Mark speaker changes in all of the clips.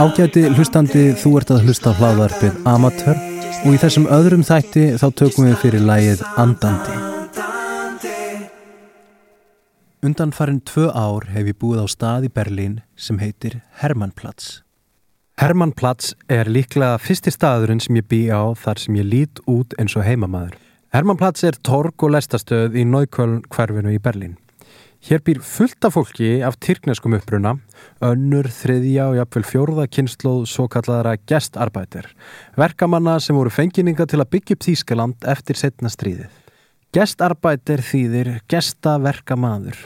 Speaker 1: Ágæti hlustandi, þú ert að hlusta á hlaðvarpið Amatör og í þessum öðrum þætti þá tökum við fyrir lægið Andandi. Undan farin tvö ár hef ég búið á stað í Berlín sem heitir Hermannplatz. Hermannplatz er líklega fyrsti staðurinn sem ég bý á þar sem ég lít út eins og heimamaður. Hermannplatz er torg og lestastöð í Neukölln hverfinu í Berlín. Hér býr fullt af fólki af tyrkneskum uppruna, önnur, þriðja og jafnvel fjórða kynnslóð svo kalladara gestarbætir, verkamanna sem voru fengininga til að byggja upp Þýskaland eftir setna stríðið. Gestarbætir þýðir gestaverkamaður,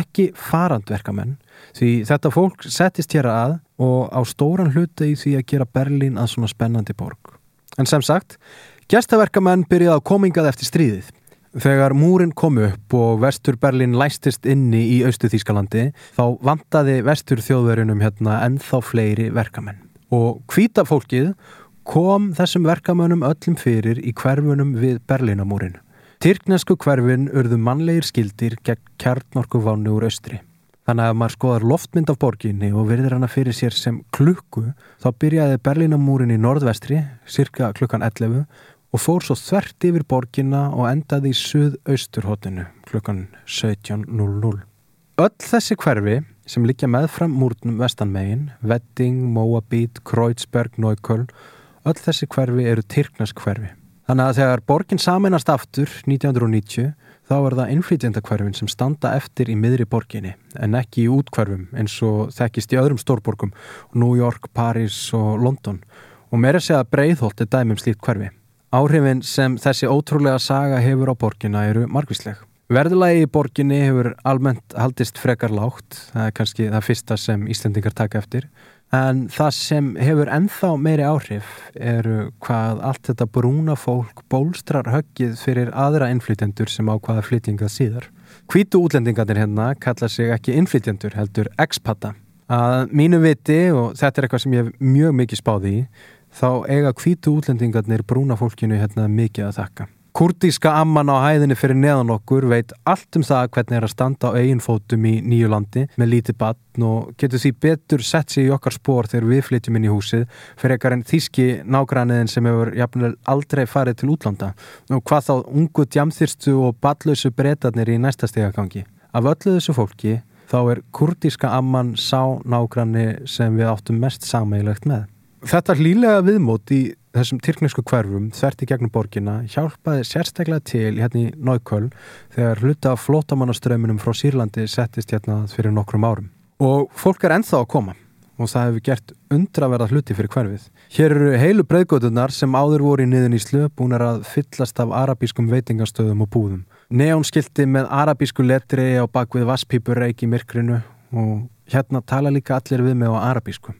Speaker 1: ekki farandverkamenn, því þetta fólk settist hér að og á stóran hluti í því að gera Berlín að svona spennandi borg. En sem sagt, gestaverkamenn byrjaði á komingað eftir stríðið. Þegar múrin kom upp og vestur Berlin læstist inni í austu Þýskalandi þá vantaði vestur þjóðverjunum hérna ennþá fleiri verkamenn. Og hvita fólkið kom þessum verkamönnum öllum fyrir í hverfunum við Berlinamúrin. Tyrknesku hverfin urðu mannlegir skildir gegn kjarnorkuvánu úr austri. Þannig að maður skoðar loftmynd af borginni og verður hana fyrir sér sem klukku þá byrjaði Berlinamúrin í norðvestri, cirka klukkan 11 og fór svo þvert yfir borginna og endaði í suð-austurhóttinu klukkan 17.00. Öll þessi hverfi sem líkja meðfram múrnum vestanmegin, Wedding, Moabit, Kreuzberg, Neukölln, öll þessi hverfi eru Tyrknask hverfi. Þannig að þegar borgin saminast aftur 1990 þá er það innflytjandakverfin sem standa eftir í miðri borginni en ekki í útkverfum eins og þekkist í öðrum stórborgum, New York, Paris og London og meira segja breyðholt er dæmum slíkt hverfi. Áhrifin sem þessi ótrúlega saga hefur á borginna eru margvísleg. Verðulagi í borginni hefur almennt haldist frekar lágt, það er kannski það fyrsta sem Íslandingar taka eftir, en það sem hefur enþá meiri áhrif eru hvað allt þetta brúna fólk bólstrar höggið fyrir aðra innflytjendur sem ákvaða flytjingað síðar. Hvítu útlendingarnir hérna kalla sig ekki innflytjendur heldur expata. Að mínu viti, og þetta er eitthvað sem ég hef mjög mikið spáði í, þá eiga hvítu útlendingarnir brúna fólkinu hérna mikið að þakka. Kurtíska amman á hæðinni fyrir neðan okkur veit allt um það hvernig er að standa á eigin fótum í nýju landi með lítið batn og getur því betur sett sér í okkar spór þegar við flytjum inn í húsið fyrir ekkar en þíski nágræniðin sem hefur aldrei farið til útlanda og hvað þá ungu djamþyrstu og ballausu breytarnir í næsta stegagangi. Af öllu þessu fólki þá er kurtíska amman sá nágræni sem við áttum mest sameigilegt með. Þetta hlýlega viðmót í þessum tyrknesku hverfum þvert í gegnum borgina hjálpaði sérstaklega til hérna í Nájköl þegar hluta flótamannaströminum frá Sýrlandi settist hérna fyrir nokkrum árum. Og fólk er enþá að koma og það hefur gert undraverða hluti fyrir hverfið. Hér eru heilu breyðgötunar sem áður voru í niðun í slöp búin að fyllast af arabískum veitingastöðum og búðum. Neónskildi með arabísku letri á bakvið vasspípur reiki myrkrinu og hérna tala líka allir við með á arabísku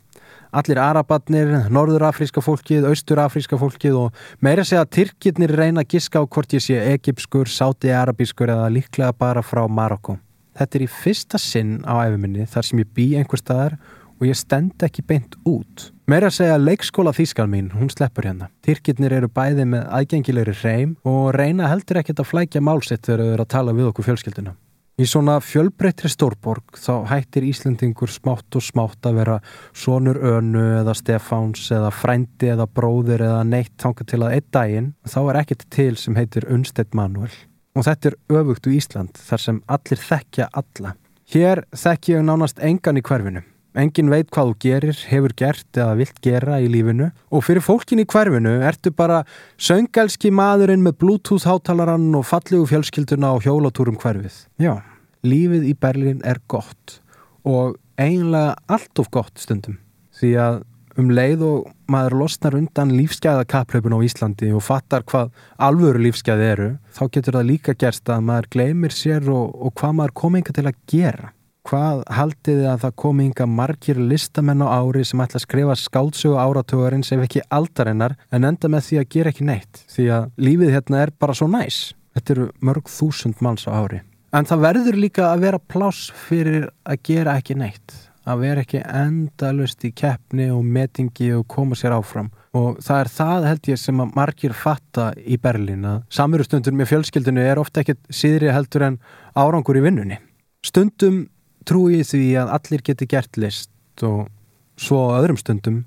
Speaker 1: allir arabatnir, norðurafríska fólkið, austurafríska fólkið og meira segja að Tyrkirnir reyna að giska á hvort ég sé egipskur, sáti-arabískur eða líklega bara frá Marokko. Þetta er í fyrsta sinn á æfuminni þar sem ég bý einhver staðar og ég stend ekki beint út. Meira að segja að leikskóla þýskal mín, hún sleppur hérna. Tyrkirnir eru bæði með aðgengilegri reym og reyna heldur ekkert að flækja málsitt þegar þau eru að tala við okkur fjölskylduna. Í svona fjölbreytri stórborg þá hættir Íslandingur smátt og smátt að vera sonur önu eða Stefáns eða frændi eða bróðir eða neitt þanga til að einn daginn þá er ekkert til sem heitir Unstedt Manuel. Og þetta er öfugt úr Ísland þar sem allir þekkja alla. Hér þekki ég nánast engan í hverfinu. Engin veit hvað þú gerir, hefur gert eða vilt gera í lífinu og fyrir fólkin í hverfinu ertu bara söngalski maðurinn með bluetooth hátalarann og fallegu fjölskylduna á hjólatúrum hverfið. Já, lífið í Berlín er gott og eiginlega allt of gott stundum því að um leið og maður losnar undan lífsgæðakaplaupin á Íslandi og fattar hvað alvöru lífsgæði eru þá getur það líka gerst að maður gleymir sér og, og hvað maður kominga til að gera Hvað haldið þið að það komi ynga margir listamenn á ári sem ætla að skrifa skáldsögu áratögarins ef ekki aldarinnar en enda með því að gera ekki neitt því að lífið hérna er bara svo næs. Þetta eru mörg þúsund manns á ári. En það verður líka að vera pláss fyrir að gera ekki neitt. að vera ekki endalust í keppni og metingi og koma sér áfram og það er það held ég sem að margir fatta í Berlín að samverustundur með fjölskyldinu er ofta ekkit síðri heldur en árangur í vinnunni. Stundum trúi því að allir geti gert list og svo á öðrum stundum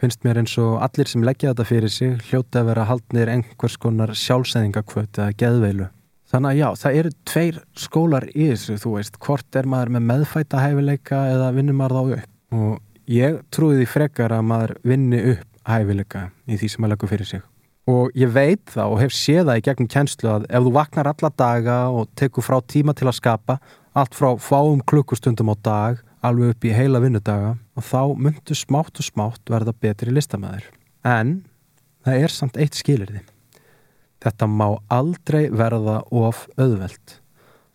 Speaker 1: finnst mér eins og allir sem leggja þetta fyrir sig hljóta að vera haldnir einhvers konar sjálfsæðingakvöt eða geðveilu. Þannig að já, það eru tveir skólar í þessu, þú veist, hvort er maður með meðfæta hæfileika eða vinnur maður þá upp og ég trúi því frekar að maður vinni upp hæfileika í því sem maður leggur fyrir sig og ég veit það og hef séð það í gegnum kjenslu að ef þú vaknar alla daga og tekur frá tíma til að skapa allt frá fáum klukkustundum á dag alveg upp í heila vinnudaga og þá myndu smátt og smátt verða betri listamæður. En það er samt eitt skilirði. Þetta má aldrei verða of auðvelt.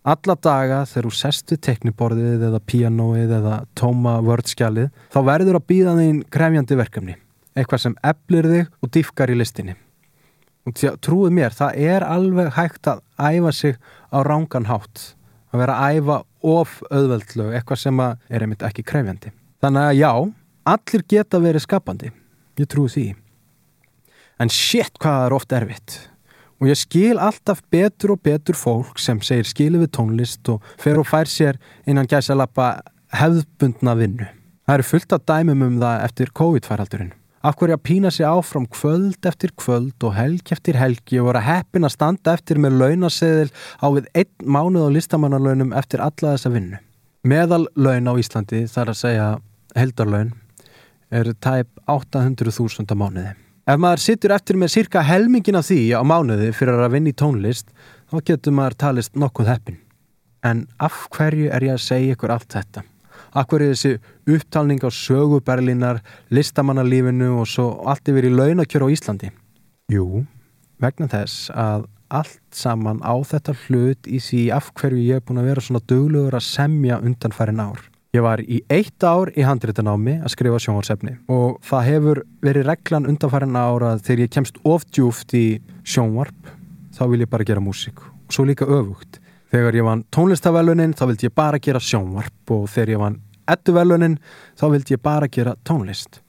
Speaker 1: Alla daga þegar þú sestu tekniborðið eða pianoið eða tóma vördskjalið þá verður að býða þín krefjandi verkefni. Eitthvað sem eflir þig og diffkar í listinni. Og trúið mér, það er alveg hægt að æfa sig á rángan hátt. Að vera að æfa of auðveldlu, eitthvað sem er einmitt ekki krefjandi. Þannig að já, allir geta verið skapandi. Ég trúi því. En shit hvað er oft erfitt. Og ég skil alltaf betur og betur fólk sem segir skilu við tónlist og fer og fær sér innan gæsa lappa hefðbundna vinnu. Það eru fullt af dæmum um það eftir COVID-færaldurinn. Af hverju að pína sig áfram kvöld eftir kvöld og helg eftir helgi og vera heppin að standa eftir með launaseðil á við einn mánuð á listamannalaunum eftir alla þessa vinnu. Meðal laun á Íslandi, þar að segja heldarlaun, eru tæp 800.000 mánuði. Ef maður sittur eftir með cirka helmingin af því á mánuði fyrir að vinna í tónlist, þá getur maður talist nokkuð heppin. En af hverju er ég að segja ykkur allt þetta? Af hverju þessi upptalning á söguberlinar, listamannalífinu og svo allt yfir í launakjör á Íslandi? Jú, vegna þess að allt saman á þetta hlut í því af hverju ég er búin að vera svona dögluður að semja undanfærin ár. Ég var í eitt ár í handréttanámi að skrifa sjónvarsefni og það hefur verið reglan undanfærin ára þegar ég kemst ofdjúft í sjónvarp þá vil ég bara gera músík og svo líka öfugt. Þegar ég vann tónlistavelunin þá vildi ég bara gera sjónvarp og þegar ég vann ettuvelunin þá vildi ég bara gera tónlist.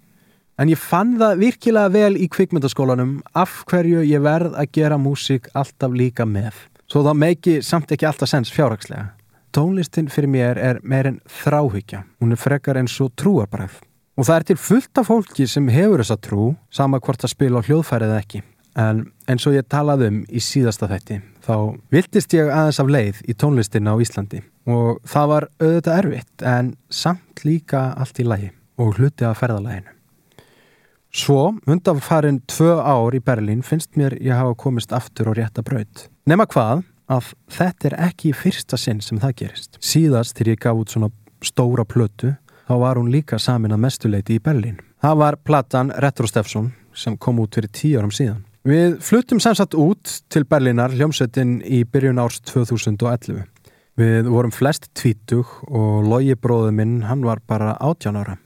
Speaker 1: En ég fann það virkilega vel í kvikmyndaskólanum af hverju ég verð að gera músík alltaf líka með. Svo það meiki samt ekki alltaf sens fjárhagslega. Tónlistin fyrir mér er meirinn þráhyggja. Hún er frekar eins og trúarbræð. Og það er til fullt af fólki sem hefur þessa trú, sama hvort að spila á hljóðfærið ekki. En eins og ég talaði um í síðasta þætti, þá viltist ég aðeins af leið í tónlistina á Íslandi. Og það var auðvitað erfitt, en samt líka allt í lagi og hluti af ferðalæginu. Svo, undan farin tvö ár í Berlín finnst mér ég hafa komist aftur og rétta braut. Nefna hvað, að þetta er ekki í fyrsta sinn sem það gerist. Síðast þegar ég gaf út svona stóra plötu þá var hún líka samin að mestuleiti í Berlín. Það var platan Retro Steffsson sem kom út fyrir tíu árum síðan. Við fluttum samsagt út til Berlínar hljómsettin í byrjun árs 2011. Við vorum flest tvítug og logi bróðu minn hann var bara 18 ára.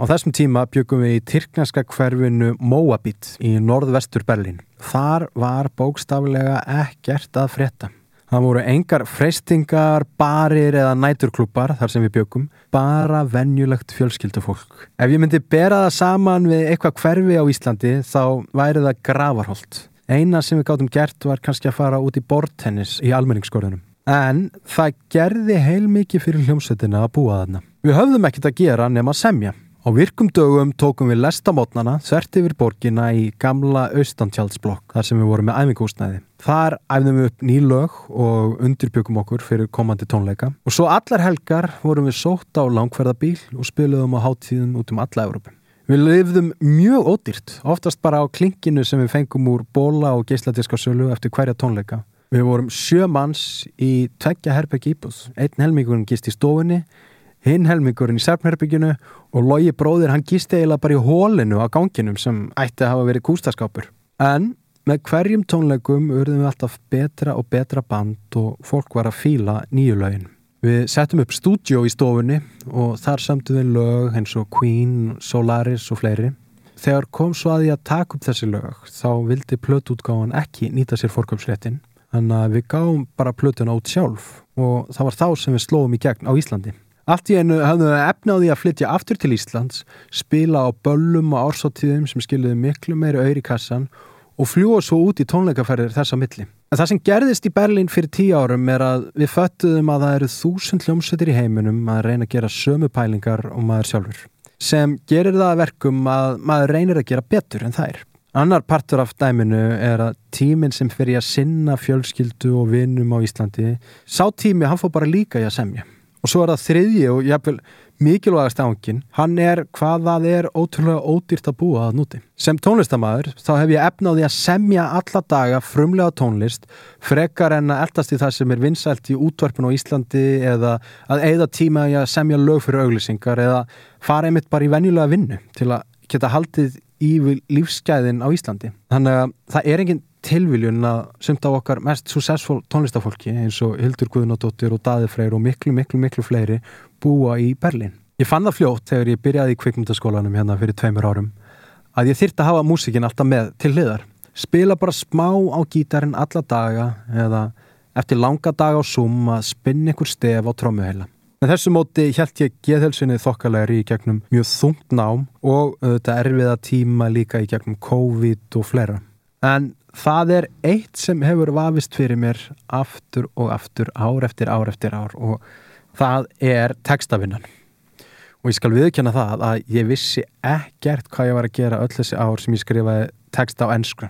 Speaker 1: Á þessum tíma byggum við í Tyrknarska hverfinu Moabit í norðvestur Berlín. Þar var bókstaflega ekkert að frétta. Það voru engar freystingar, barir eða næturklubbar þar sem við bjökum, bara vennjulegt fjölskyldufólk. Ef ég myndi bera það saman við eitthvað hverfi á Íslandi þá væri það gravarholt. Eina sem við gáttum gert var kannski að fara út í bortennis í almenningsskorðunum. En það gerði heilmikið fyrir hljómsveitina að búa þarna. Við höfðum ekkert að gera nema semja. Á virkum dögum tókum við lestamotnana þvert yfir borgina í gamla austantjálsblokk þar sem við vorum með æfingúsnæði. Þar æfðum við upp nýlög og undirbyggum okkur fyrir komandi tónleika og svo allar helgar vorum við sótt á langferðabíl og spiliðum á háttíðum út um alla Európa. Við lifðum mjög ódýrt, oftast bara á klinkinu sem við fengum úr bóla og geisladiska sölu eftir hverja tónleika. Við vorum sjö manns í tveggja herpeg íbúð. Einn helmingurinn gist í stofunni hinn helmingurinn í Serpnherbygginu og logi bróðir hann gísti eiginlega bara í hólinu á ganginum sem ætti að hafa verið kústaskapur. En með hverjum tónleikum urðum við alltaf betra og betra band og fólk var að fíla nýju lögin. Við settum upp stúdjó í stofunni og þar sömdu við lög eins og Queen, Solaris og fleiri. Þegar kom svo að ég að taka upp þessi lög þá vildi plötútgáðan ekki nýta sér fórköpsréttin þannig að við gáum bara plötuna út sjálf og það var þá sem við slóum í gegn á Íslandi. Allt í einu hafðu þau efnaði að flytja aftur til Íslands, spila á böllum og ársáttíðum sem skiljuði miklu meiri auðri kassan og fljúa svo út í tónleikaferðir þess að milli. En það sem gerðist í Berlín fyrir tíu árum er að við föttuðum að það eru þúsund hljómsveitir í heiminum að reyna að gera sömu pælingar og maður sjálfur. Sem gerir það verkum að maður reynir að gera betur en það er. Annar partur af dæminu er að tíminn sem fyrir að sinna fjölskyldu og vinnum á Íslandi, sá tími hann fór bara líka í að semja. Og svo er það þriðji og jáfnvel mikilvægast ángin, hann er hvað það er ótrúlega ódýrt að búa að núti. Sem tónlistamæður þá hef ég efnaði að semja alla daga frumlega tónlist, frekar en að eldast í það sem er vinsælt í útvarpun á Íslandi eða að eigða tíma að semja lög fyrir auglýsingar eða fara einmitt bara í venjulega vinnu til að geta haldið í lífsgæðin á Íslandi. Þannig að það er engin tilviljun að sumt á okkar mest successful tónlistafólki eins og Hildur Guðnardóttir og Daði Freyr og miklu, miklu, miklu fleiri búa í Berlin. Ég fann það fljótt þegar ég byrjaði í kvikmyndaskólanum hérna fyrir tveimur árum að ég þyrta að hafa músikin alltaf með til hliðar. Spila bara smá á gítarin alla daga eða eftir langa daga á Zoom að spinna ykkur stef á trómuheila. En þessu móti held ég geðhelsinni þokkalegri í gegnum mjög þungt nám og þetta erfiða tíma líka í gegnum COVID og fleira. En það er eitt sem hefur vafist fyrir mér aftur og aftur, ár eftir ár eftir ár og það er textavinnan. Og ég skal viðkjöna það að ég vissi ekkert hvað ég var að gera öll þessi ár sem ég skrifaði text á ennsku.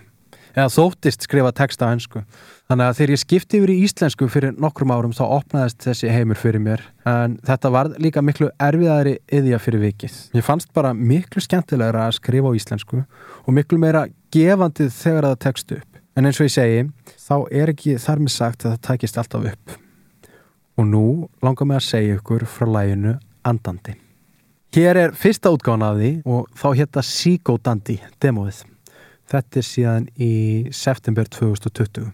Speaker 1: Eða þóttist skrifa text á ennsku. Þannig að þegar ég skipti yfir í íslensku fyrir nokkrum árum þá opnaðist þessi heimur fyrir mér en þetta var líka miklu erfiðari yðja fyrir vikið. Ég fannst bara miklu skemmtilegra að skrifa á íslensku og miklu meira gefandið þegar það tekst upp. En eins og ég segi, þá er ekki þar með sagt að það takist alltaf upp. Og nú langar mig að segja ykkur frá læginu Andandi. Hér er fyrsta því og þá hétta Psychodandi demóið. Þetta er síðan í september 2020.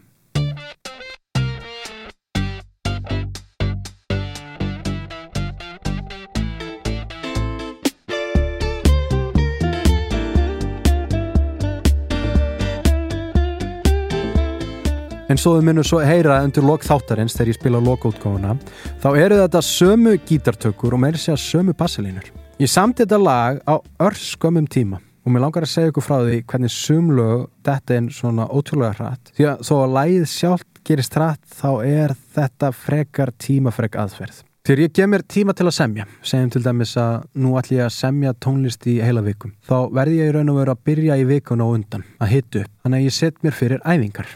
Speaker 1: En svo þau munum svo heyra undir lok þáttarins þegar ég spila lokótgáfuna þá eru þetta sömu gítartökur og meiri segja sömu bassalínur. Ég samt þetta lag á örskömmum tíma og mér langar að segja ykkur frá því hvernig sumlög þetta er svona ótrúlega hratt því að þó að lagið sjálf gerist hratt þá er þetta frekar tímafrek aðferð. Þegar ég gef mér tíma til að semja, segjum til dæmis að nú ætlum ég að semja tónlist í heila vikum, þá verði ég í raun og veru að byrja í vikun og undan, að hitu upp, þannig að ég set mér fyrir æfingar.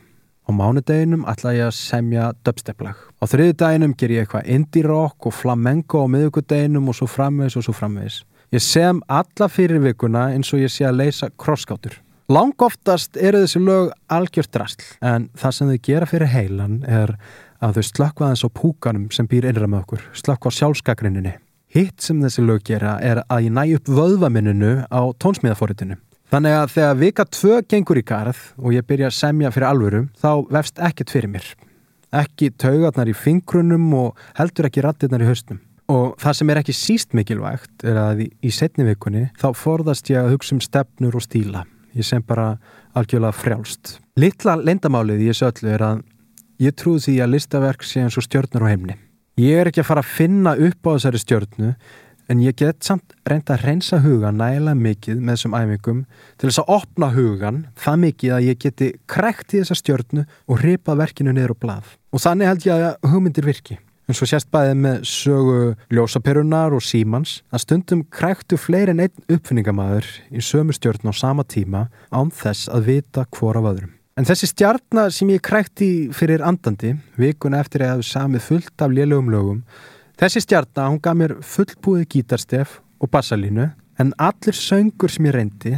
Speaker 1: Á mánudeginum ætla ég að semja dubsteplag. Á þriði daginum ger ég eitthvað indie rock og flamenco á miðugudeginum og svo framvegs og svo framvegs. Ég sem alla fyrir vikuna eins og ég sé að leysa krosskátur. Lang oftast eru þessi lög algjört drastl en það sem þau gera fyrir heilan er að þau slökkva þess á púkanum sem býr innra með okkur, slökkva á sjálfskakrinninni. Hitt sem þessi lög gera er að ég næ upp vöðvaminninu á tónsmíðaforritinu. Þannig að þegar vika tvö gengur í garð og ég byrja að semja fyrir alvöru þá vefst ekkert fyrir mér. Ekki taugarnar í fingrunum og heldur ekki rattirnar í höstum. Og það sem er ekki síst mikilvægt er að í, í setni vikunni þá forðast ég að hugsa um stefnur og stíla. Ég sem bara algjörlega frjálst. Littla lendamálið í þessu öllu er að ég trúi því að listaverk sé eins og stjórnur á heimni. Ég er ekki að fara að finna upp á þessari stjórnu en ég get samt reynda að reynsa hugan nægilega mikið með þessum æfingum til þess að opna hugan það mikið að ég geti krekt í þessa stjórnu og ripa verkinu niður á blað og þannig held ég að hugmyndir virki en svo sérst bæðið með sögu ljósaperunar og símans að stundum krektu fleiri en einn uppfinningamæður í sömu stjórn á sama tíma án þess að vita hvora af öðrum. En þessi stjarnar sem ég krekti fyrir andandi vikun eftir að hafa samið fullt af lélögum lögum Þessi stjarnar, hún gaf mér fullbúið gítarstef og bassalínu en allir söngur sem ég reyndi,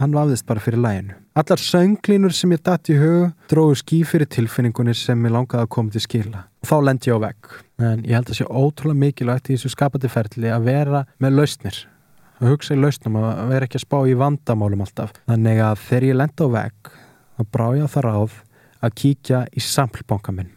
Speaker 1: hann vafðist bara fyrir læginu. Allar sönglínur sem ég datt í hug dróðu ský fyrir tilfinningunni sem ég langaði að koma til skila. Og þá lendi ég á vegg. En ég held að sé ótrúlega mikilvægt í þessu skapandi ferli að vera með lausnir. Að hugsa í lausnum, að vera ekki að spá í vandamálum alltaf. Þannig að þegar ég lendi á vegg, þá brá ég á það ráð að kíkja í samlbonga minn.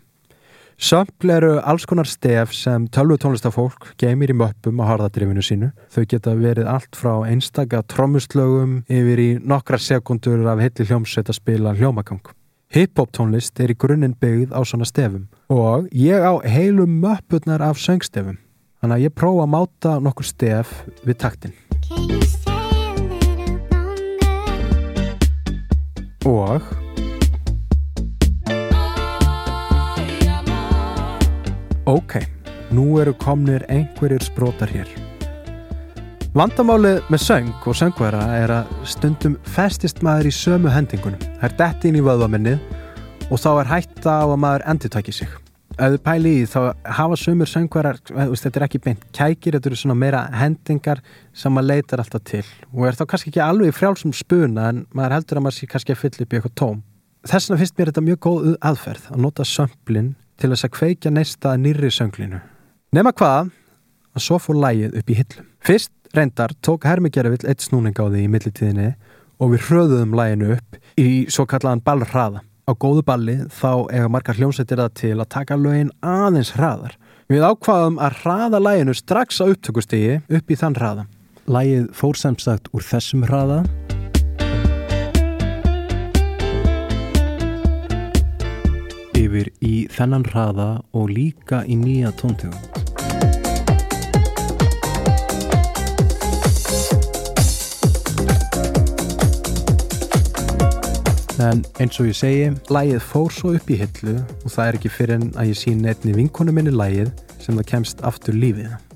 Speaker 1: Sömpl eru alls konar stef sem tölvu tónlistafólk geymir í möppum á harðadrifinu sínu. Þau geta verið allt frá einstaka trommuslögum yfir í nokkra sekundur af heitli hljómsveit að spila hljómagang. Hip-hop tónlist er í grunninn byggð á svona stefum og ég á heilu möppurnar af söngstefum. Þannig að ég prófa að máta nokkur stef við taktin. Og Ok, nú eru komnir einhverjir sprótar hér. Vandamálið með söng og söngværa er að stundum festist maður í sömu hendingunum. Það er dett inn í vöðvaminnið og þá er hætta á að maður endur takki sig. Ef þið pæli í þá hafa sömur söngværar, þetta er ekki beint kækir, þetta eru svona meira hendingar sem maður leitar alltaf til og er þá kannski ekki alveg frjálsum spuna en maður heldur að maður sé kannski að fylla upp í eitthvað tóm. Þess vegna finnst mér þetta mjög góð aðferð að nota sömplinn til þess að kveikja neista nýri sönglinu. Nefna hvað að svo fór lægið upp í hillum. Fyrst reyndar tók Hermi Gervill eitt snúning á því í millitíðinni og við hröðuðum læginu upp í svo kallaðan ballhraða. Á góðu balli þá eiga margar hljómsættir það til að taka lögin aðeins hraðar. Við ákvaðum að hraða læginu strax á upptökustígi upp í þann hraða. Lægið fór semst úr þessum hraða yfir í þennan hraða og líka í nýja tóntegund. En eins og ég segi, lægið fór svo upp í hillu og það er ekki fyrir en að ég sín einni vinkonu minni lægið sem það kemst aftur lífið.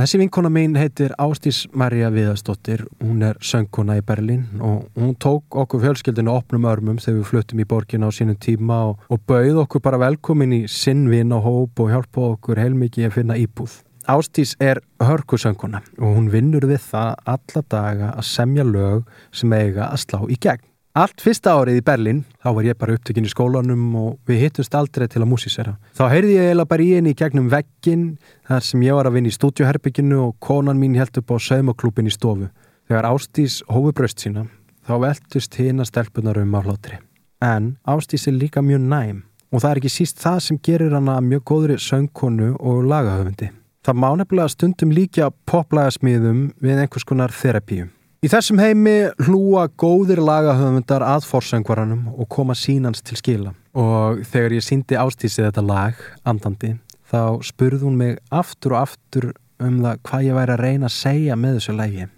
Speaker 1: Þessi vinkona mín heitir Ástís Marja Viðarsdóttir, hún er söngkona í Berlín og hún tók okkur fjölskyldinu opnum örmum þegar við fluttum í borgin á sínum tíma og, og bauð okkur bara velkomin í sinnvinn og hóp og hjálpa okkur heilmikið að finna íbúð. Ástís er hörkusöngkona og hún vinnur við það alla daga að semja lög sem eiga að slá í gegn. Allt fyrsta árið í Berlin, þá var ég bara upptökinn í skólanum og við hittumst aldrei til að músísera. Þá heyrði ég eiginlega bara í henni í gegnum veggin þar sem ég var að vinna í stúdioherbygginu og konan mín held upp á saumaklúpin í stofu. Þegar Ástís hófi bröst sína, þá veltust hinn að stelpunar um á hlátri. En Ástís er líka mjög næm og það er ekki síst það sem gerir hana mjög góðri söngkonu og lagahöfundi. Það má nefnilega stundum líka poplagasmíðum við einhvers konar þerapíum. Í þessum heimi hlúa góðir lagahöfundar að forsöngvaranum og koma sínans til skila og þegar ég síndi ástísið þetta lag, andandi, þá spurði hún mig aftur og aftur um það hvað ég væri að reyna að segja með þessu lagi.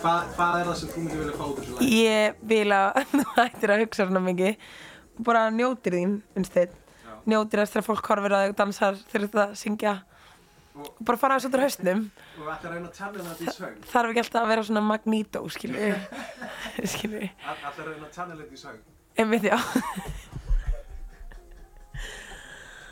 Speaker 2: Hva, hvað er það sem þú myndi vilja fá þessu lagi?
Speaker 3: Ég vil að þú ættir að hugsa svona mikið og bara njótir þín, finnst þið. Njótir þess þegar fólk horfir að þig og dansar þegar þetta syngja bara fara út úr hausnum.
Speaker 2: Og að reyna að tannina þetta í söng.
Speaker 3: þarf ekki alltaf að vera svona magnító skilju
Speaker 2: að reyna að tannina þetta í söng.
Speaker 3: Einmitt já.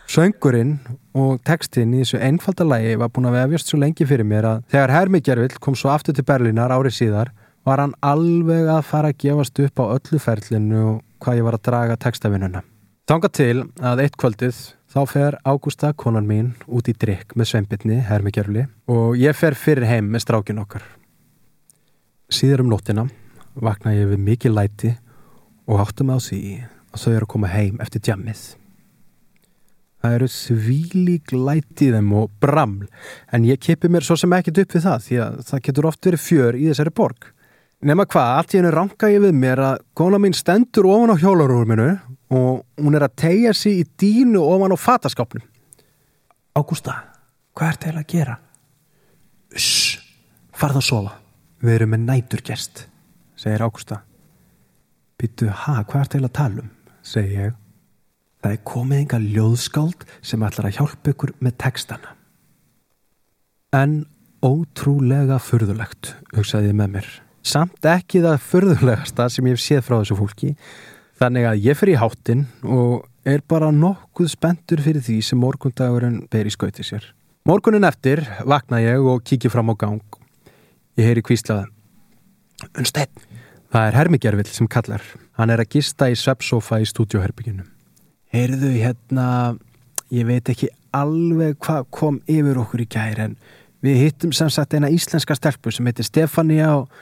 Speaker 1: Söngurinn og textinn í þessu einfaldalagi var búin að vefjast svo lengi fyrir mér að þegar Hermi Gervill kom svo aftur til Berlínar árið síðar var hann alveg að fara að gefast upp á öllu ferlinu og hvað ég var að draga textavinnuna. Þanga til að eitt kvöldið þá fer Ágústa, konan mín, út í drikk með sveinbitni, Hermi Gervli og ég fer fyrir heim með strákin okkar. Síður um nóttina vakna ég við mikið læti og áttum á því að þau eru að koma heim eftir djammið. Það eru svílík lætið þeim og braml en ég kipi mér svo sem ekkert upp við það því að það getur oft verið fjör í þessari borg. Nefna hvað, allt í hennu ranka ég við mér að kona mín stendur ofan á hjólarúminu og hún er að tegja sig í dínu ofan á fataskápnum. Ágústa, hvað ert það að gera? Uss, farð að sofa. Við erum með næturgest, segir Ágústa. Býtu, ha, hvað ert það að tala um? segir ég. Það er komið enga ljóðskáld sem ætlar að hjálpa ykkur með textana. En ótrúlega furðulegt, hugsaði ég með mér. Samt ekki það furðulegasta sem ég hef séð frá þessu fólki. Þannig að ég fer í háttin og er bara nokkuð spendur fyrir því sem morgundagurinn ber í skauti sér. Morgunin eftir vakna ég og kíkja fram á gang. Ég heyri kvíslaða. Unnstedt. Það er Hermigervill sem kallar. Hann er að gista í sveppsofa í stúdjóherbygginu. Heyrðu hérna, ég veit ekki alveg hvað kom yfir okkur í gæri en við hittum sem sagt eina íslenska stelpu sem heitir Stefania og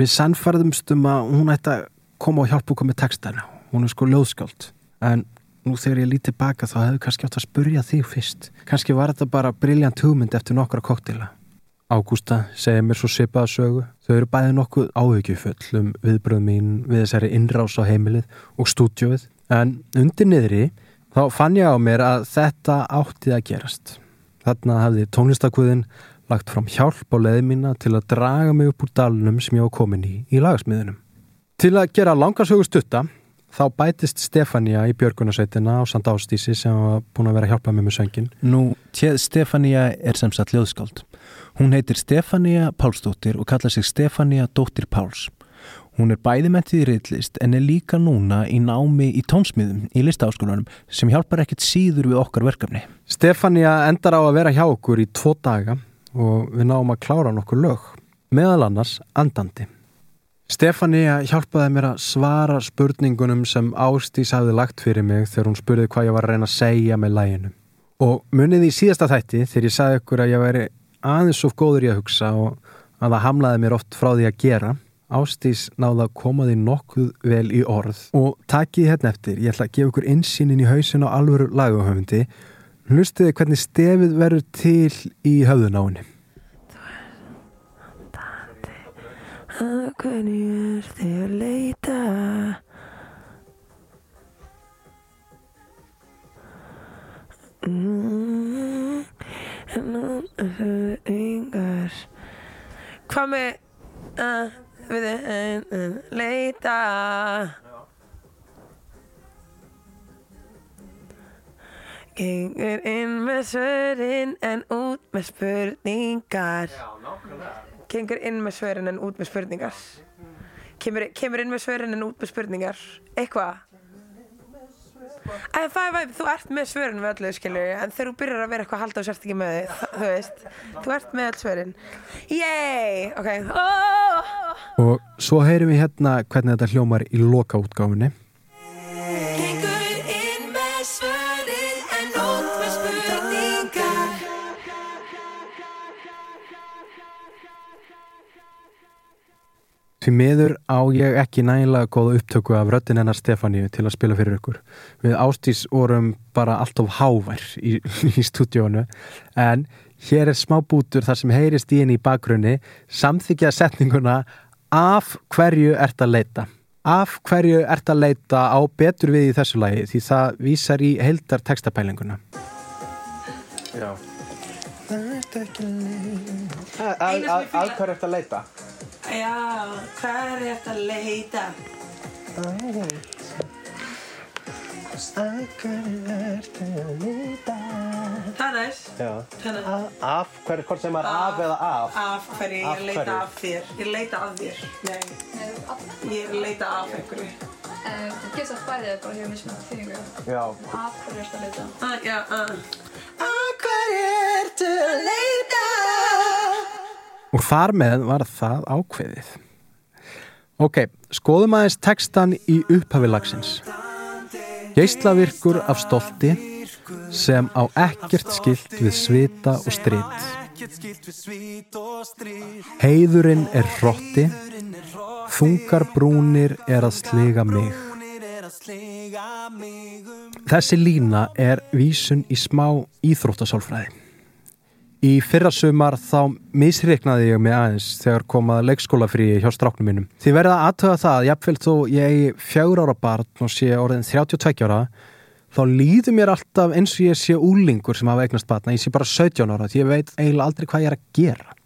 Speaker 1: við sannfarðumstum að hún ætti að koma og hjálpa okkur með textana. Hún er sko ljóðskáld. En nú þegar ég lítið baka þá hefðu kannski átt að spurja þig fyrst. Kannski var þetta bara briljant hugmynd eftir nokkra koktila. Ágústa segir mér svo svipaða sögu. Þau eru bæði nokkuð áhugjufull um viðbröð mín við þessari innrás á heimilið og stúdjóið. En undir niðri þá fann ég á mér að þetta áttið að gerast. Þarna hafði tónlistakvöðin lagt fram hjálp á leði mína til að draga mig upp úr dalunum sem ég var komin í í lagasmiðunum. Til að gera langarsögu stutta þá bætist Stefania í Björgunarsveitina á Sand Ástísi sem var búin að vera að hjálpa með söngin.
Speaker 4: Nú, Stefania er sem sagt ljóðskáld. Hún heitir Stefania Pálsdóttir og kallar sig Stefania Dóttir Páls. Hún er bæði mentið í reyðlist en er líka núna í námi í tónsmiðum í listaháskólanum sem hjálpar ekkert síður við okkar verkefni.
Speaker 1: Stefania endar á að vera hjá okkur í tvo daga og við náum að klára nokkur lög, meðal annars andandi. Stefania hjálpaði mér að svara spurningunum sem Ástís hafði lagt fyrir mig þegar hún spurði hvað ég var að reyna að segja með læginu. Og munið í síðasta þætti þegar ég sagði ykkur að ég væri aðeins of góður í að hugsa og að það hamlaði mér oft frá því að gera. Ástís náða að koma því nokkuð vel í orð og takkið hérna eftir, ég ætla að gefa ykkur insýnin í hausin á alvöru laguhöfundi. Hlustiði hvernig stefið verður til í höfðun á henni.
Speaker 3: Að hvernig er þið að leita? Mm, Hvað með að við erum leita? Gengur inn með svörin en út með spurningar Gengur inn með svörin en út með spurningar. Kemur, kemur inn með svörin en út með spurningar. Eitthvað? Æ, það er þú ert með svörin við öllu, skilur en þegar þú byrjar að vera eitthvað að halda og sért ekki með þið, þú veist, þú ert með öll svörin. Yey, ok, oh!
Speaker 1: Og svo heyrim við hérna hvernig þetta hljómar í loka Því miður á ég ekki nægilega góða upptöku af röddin hennar Stefáníu til að spila fyrir ykkur. Við Ástís vorum bara alltof hávær í, í stúdíónu en hér er smá bútur þar sem heyrist í henni í bakgrunni samþykja setninguna af hverju ert að leita. Af hverju ert að leita á betur við í þessu lagi því það vísar í heildar textapælinguna. Já. Að hverju ert að leita?
Speaker 3: Já, hvað er þetta að leita? Það er næst.
Speaker 1: Já.
Speaker 3: Að
Speaker 1: Af hverju, hvort sem er af eða af?
Speaker 3: af hverju ég er að leita
Speaker 1: hverju?
Speaker 3: af þér. Ég er að leita af þér. Nei, ég er að leita af einhverju.
Speaker 5: Þú getur sagt bæðið bara hjá mismunandi þýðingu.
Speaker 1: Já.
Speaker 5: Af hverju ertu að leita?
Speaker 3: Ah, já, ah. Af hverju ertu að leita?
Speaker 1: Og þar með var það ákveðið. Ok, skoðum aðeins textan í upphafi lagsins. Geislavirkur af stolti sem á ekkert skilt við svita og strit. Heiðurinn er hrotti, þungar brúnir er að sliga mig. Þessi lína er vísun í smá íþróttasálfræði. Í fyrra sumar þá misreiknaði ég mig aðeins þegar komað leikskólafríi hjá stráknum mínum. Því verða aðtöða það að jafnvel þó ég eigi fjögur ára barn og sé orðin 32 ára þá líður mér alltaf eins og ég sé úlingur sem hafa eignast barna. Ég sé bara 17 ára því ég veit eiginlega aldrei hvað ég er að gera.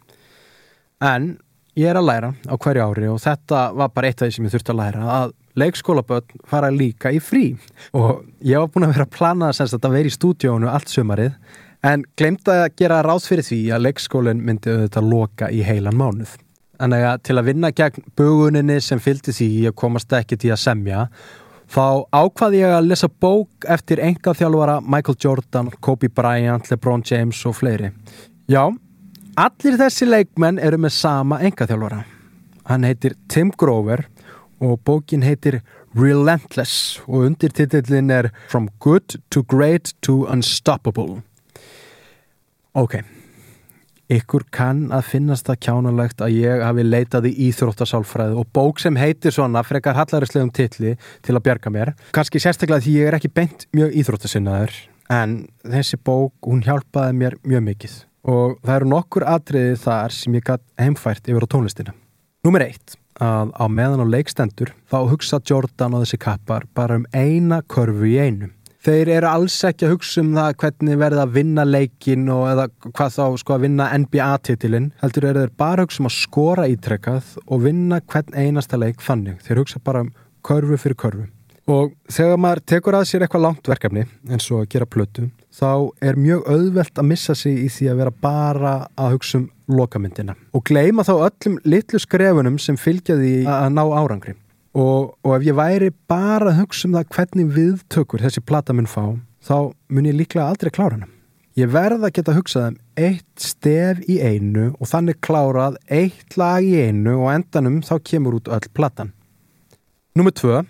Speaker 1: En ég er að læra á hverju ári og þetta var bara eitt af því sem ég þurfti að læra að leikskólaböld fara líka í frí og ég var búin að vera að plana þess að vera í stúdíónu allt sumarið en glemta að gera ráð fyrir því að leikskólinn myndi auðvitað loka í heilan mánuð. Þannig að til að vinna gegn buguninni sem fylgdi því að komast ekki til að semja þá ákvaði ég að lesa bók eftir enga þjálfara Michael Jordan, Kobe Bryant, LeBron James og fleiri. Já, allir þessi leikmenn eru með sama enga þjálfara. Hann heitir Tim Grover og bókin heitir Relentless og undirtitillin er From Good to Great to Unstoppable. Ok, ykkur kann að finnast það kjánalegt að ég hafi leitað í íþróttasálfræði og bók sem heitir svona frekar hallarislegum titli til að bjarga mér. Kanski sérstaklega því ég er ekki beint mjög íþróttasinnaður en þessi bók hún hjálpaði mér mjög mikið og það eru nokkur atriði þar sem ég gætt heimfært yfir á tónlistina. Númer eitt, að á meðan á leikstendur þá hugsa Jordan og þessi kappar bara um eina körfu í einu. Þeir eru alls ekki að hugsa um það hvernig verða að vinna leikin og eða hvað þá sko að vinna NBA-titilinn heldur eru þeir bara að hugsa um að skora ítrekkað og vinna hvern einasta leik þannig, þeir hugsa bara um körfu fyrir körfu. Og þegar maður tekur að sér eitthvað langt verkefni eins og að gera plötu þá er mjög auðvelt að missa sig í því að vera bara að hugsa um lokamyndina. Og gleima þá öllum litlu skrefunum sem fylgja því að ná árangri og, og ef ég væri bara að hugsa um það hvernig viðtökur þessi plata mun fá þá mun ég líklega aldrei klára hana. Ég verð að geta hugsað um eitt stef í einu og þannig klárað eitt lag í einu og endanum þá kemur út öll platan. Númer tvö.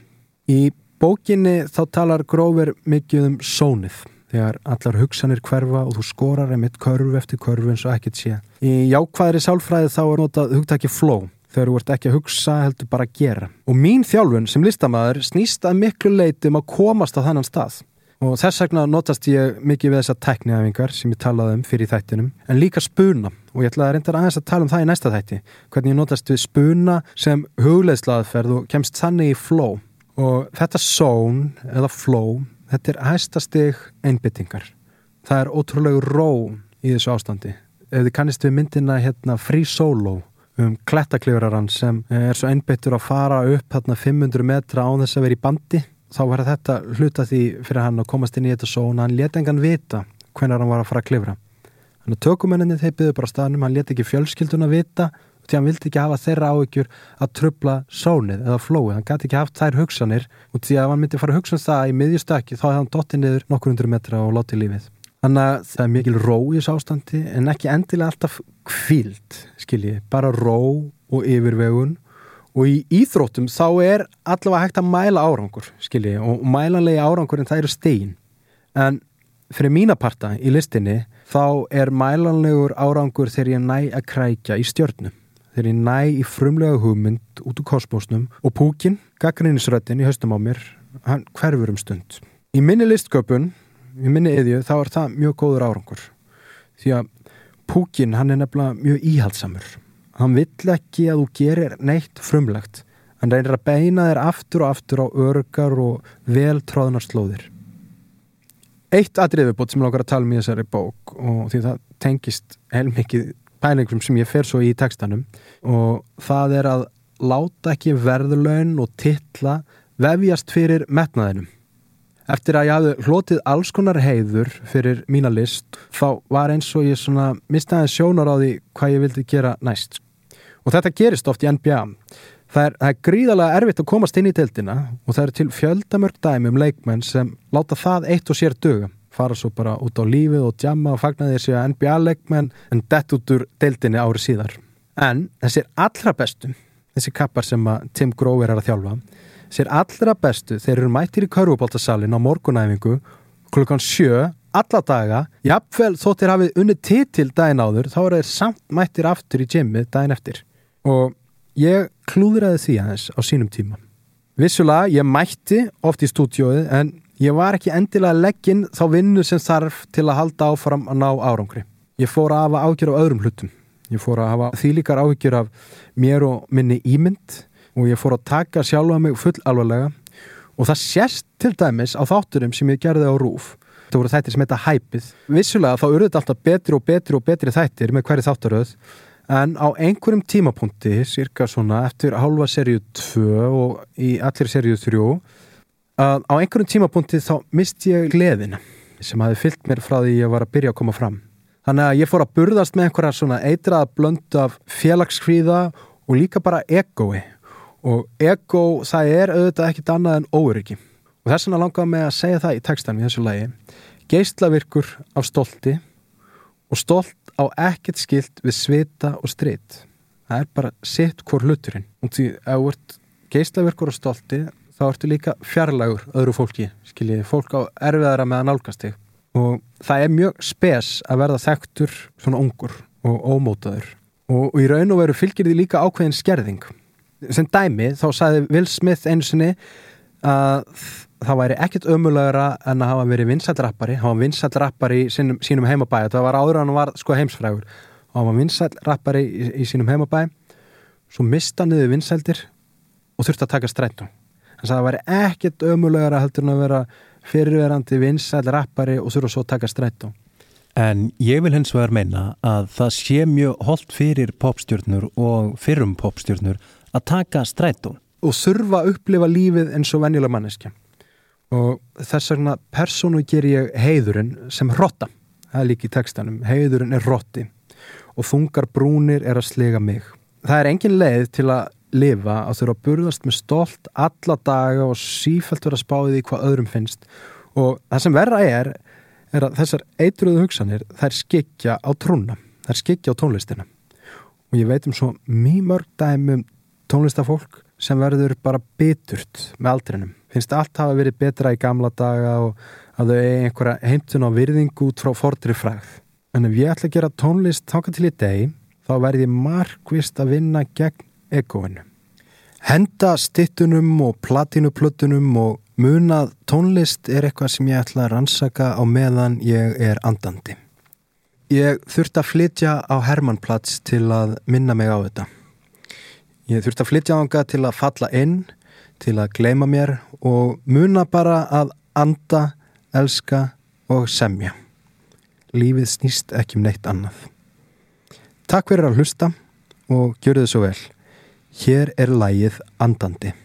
Speaker 1: Í bókinni þá talar Gróver mikið um sónið þegar allar hugsanir hverfa og þú skorar einmitt körfu eftir körfu eins og ekkert sé. Í jákvæðri sálfræði þá er notað hugtaki flow þegar þú ert ekki að hugsa heldur bara að gera. Og mín þjálfun sem listamæður snýst að miklu leiti um að komast á þannan stað. Og þess vegna notast ég mikið við þessar tekniæfingar sem ég talaði um fyrir þættinum, en líka spuna. Og ég ætla að reynda aðeins að tala um það í næsta þætti, hvernig ég notast við spuna sem hugleiðslaðferð og kemst þannig í flow. Og þetta zone eða flow þetta er hæstastig einbyttingar það er ótrúlegu ró í þessu ástandi. Ef þið kannist við myndina hérna Free Solo um klettaklifraran sem er svo einbyttur að fara upp hérna 500 metra á þess að vera í bandi. Þá var þetta hluta því fyrir hann að komast inn í þetta zone. Hann leta engan vita hvernig hann var að fara að klifra. Hann er tökumenninni þeir byggðu bara staðnum. Hann leta ekki fjölskyldun að vita því hann vildi ekki hafa þeirra áhyggjur að trubla sónið eða flóið, hann gæti ekki haft þær hugsanir. Og því að hann myndi fara að hugsa um það í miðjustökki þá hefði hann dottið niður nokkur hundur metra og látið lífið. Þannig að það er mikil ró í þessu ástandi en ekki endilega alltaf kvild, skiljið, bara ró og yfirvegun. Og í íþróttum þá er allavega hægt að mæla árangur, skiljið, og mælanlegi árangur en það eru stein. En fyrir mína parta í listinni þá er mælanlegur árangur þegar ég næ að krækja í stjörnum. Þegar ég næ í frumlega hugmynd út úr kosmósnum. Og púkin, gaggrinnisröttin í haustum á mér, hann hverfur um stund. Í minni listköpun, í minni eðju, þá er það mjög góður árangur. Því að púkin, hann er nefnilega mjög íhaldsamur. Hann vill ekki að þú gerir neitt frumlegt. Hann reynir að beina þér aftur og aftur á örgar og veltróðnar slóðir. Eitt atriðubot sem ég lókar að tala um í þessari bók og því það tengist heilmikið pælingum sem ég fer svo í textanum og það er að láta ekki verðlaun og titla vefjast fyrir metnaðinum. Eftir að ég hafði hlotið alls konar heiður fyrir mína list þá var eins og ég svona mistaði sjónar á því hvað ég vildi gera næst. Og þetta gerist oft í NBA. Það er, það er gríðalega erfitt að komast inn í teltina og það er til fjöldamörk dæmi um leikmenn sem láta það eitt og sér dögum fara svo bara út á lífið og djama og fagna þessi að NBA-leikmenn en dett út úr deildinni árið síðar. En þessir allra bestu, þessi kappar sem Tim Grover er að þjálfa, þessir allra bestu, þeir eru mættir í körfubóltasalinn á morgunæfingu klukkan sjö, alla daga, jafnvel þóttir hafið unnið titil daginn áður, þá eru þeir samt mættir aftur í gymmið daginn eftir. Og ég klúðraði því aðeins á sínum tíma. Vissulega, ég mætti oft í stúdjóið en Ég var ekki endilega legginn þá vinnu sem þarf til að halda áfram að ná árangri. Ég fór að hafa ágjör á öðrum hlutum. Ég fór að hafa þýlikar ágjör af mér og minni ímynd og ég fór að taka sjálfa mig full alvarlega og það sést til dæmis á þátturum sem ég gerði á rúf. Það voru þættir sem heita hæpið. Vissulega þá eru þetta alltaf betri og betri og betri þættir með hverju þáttaröð en á einhverjum tímapunkti, cirka svona eftir halva serju 2 og í allir serju 3 að á einhverjum tímapunkti þá misti ég gleðina sem hafi fyllt mér frá því ég var að byrja að koma fram. Þannig að ég fór að burðast með einhverja svona eitraða blöndu af félagskvíða og líka bara egoi og ego það er auðvitað ekkit annað en óryggi og þess vegna langaði mig að segja það í textan í þessu lagi. Geistlavirkur af stolti og stolt á ekkert skilt við svita og strit. Það er bara sitt hvort hluturinn. Og því að þú ert geistlavirkur af stolti þá ertu líka fjarlagur öðru fólki, skiljið, fólk á erfiðara með að nálgast þig. Og það er mjög spes að verða þekktur svona ungur og ómótaður. Og, og í raun og veru fylgir því líka ákveðin skerðing sem dæmi þá sagði Will Smith einu sinni að það væri ekkert ömulegra en að hafa verið vinsællrappari hann var vinsællrappari í sínum, sínum heimabæ. Það var áður hann var sko heimsfrægur. Og hann var vinsællrappari í, í sínum heimabæ. Svo mista niður vinsældir og þurfti að taka strættum Hann sagði að það væri ekkert ömulegara heldur en að vera fyrirverandi vinsæl rappari og þurfa svo að taka strætó.
Speaker 6: En ég vil hins vegar meina að það sé mjög holdt fyrir popstjörnur og fyrrum popstjörnur að taka strætó.
Speaker 1: Og þurfa að upplifa lífið eins og venjulega manneskja. Og þess vegna persónu ger ég heiðurinn sem rotta. Það er líka í textanum. Heiðurinn er rotti og þungar brúnir er að slega mig. Það er engin leið til að lifa að þurfa að burðast með stolt alla daga og sífælt vera spáðið í hvað öðrum finnst og það sem verra er er að þessar eitruðu hugsanir þær skikja á trúna þær skikja á tónlistina og ég veit um svo mjög mörg dæmi um tónlistafólk sem verður bara biturt með aldrinum finnst allt hafa verið betra í gamla daga og að þau eigi einhverja heimtun á virðing út frá fordri fræð en ef ég ætla að gera tónlist þáka til í degi þá verði ég markvist að vinna gegn egoinu. Henda stittunum og platinuplutunum og munað tónlist er eitthvað sem ég ætla að rannsaka á meðan ég er andandi. Ég þurfti að flytja á Hermannplats til að minna mig á þetta. Ég þurfti að flytja á hanga til að falla inn, til að gleima mér og muna bara að anda, elska og semja. Lífið snýst ekki um neitt annað. Takk fyrir að hlusta og gjöru þið svo vel. Hér er lægið Andandi.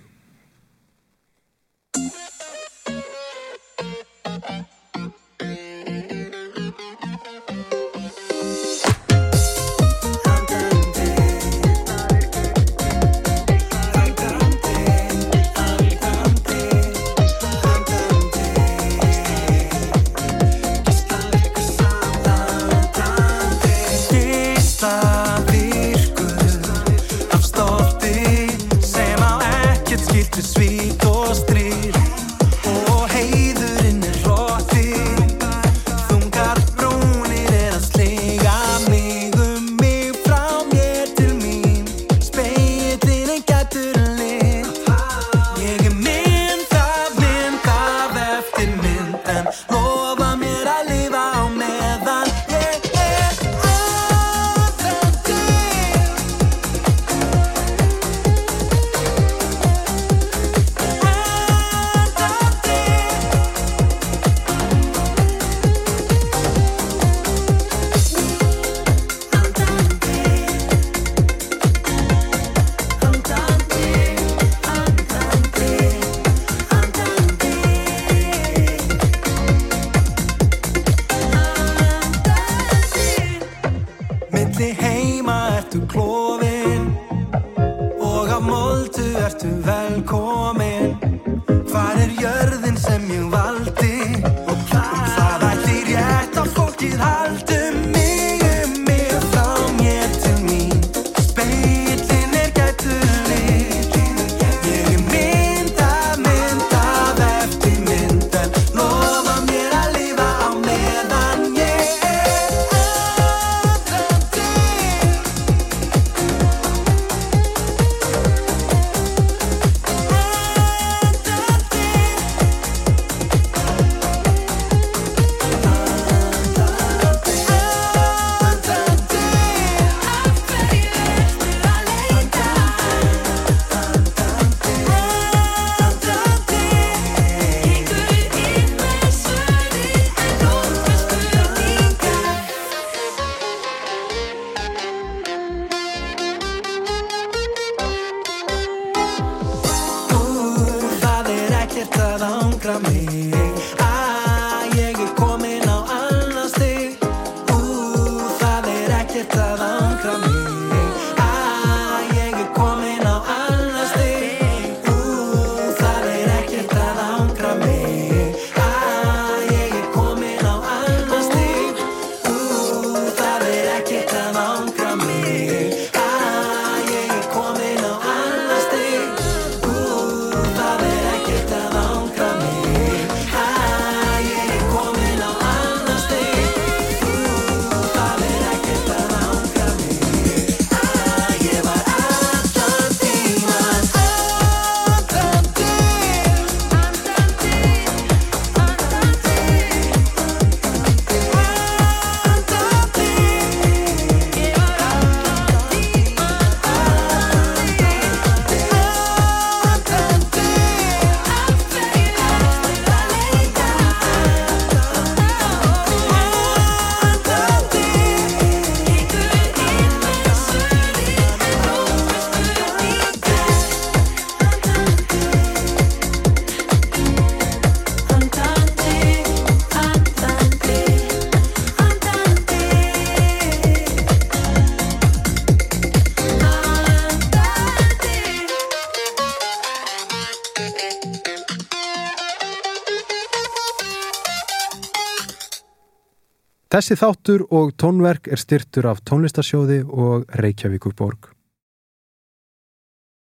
Speaker 1: Þessi þáttur og tónverk er styrtur af tónlistasjóði og Reykjavíkur borg.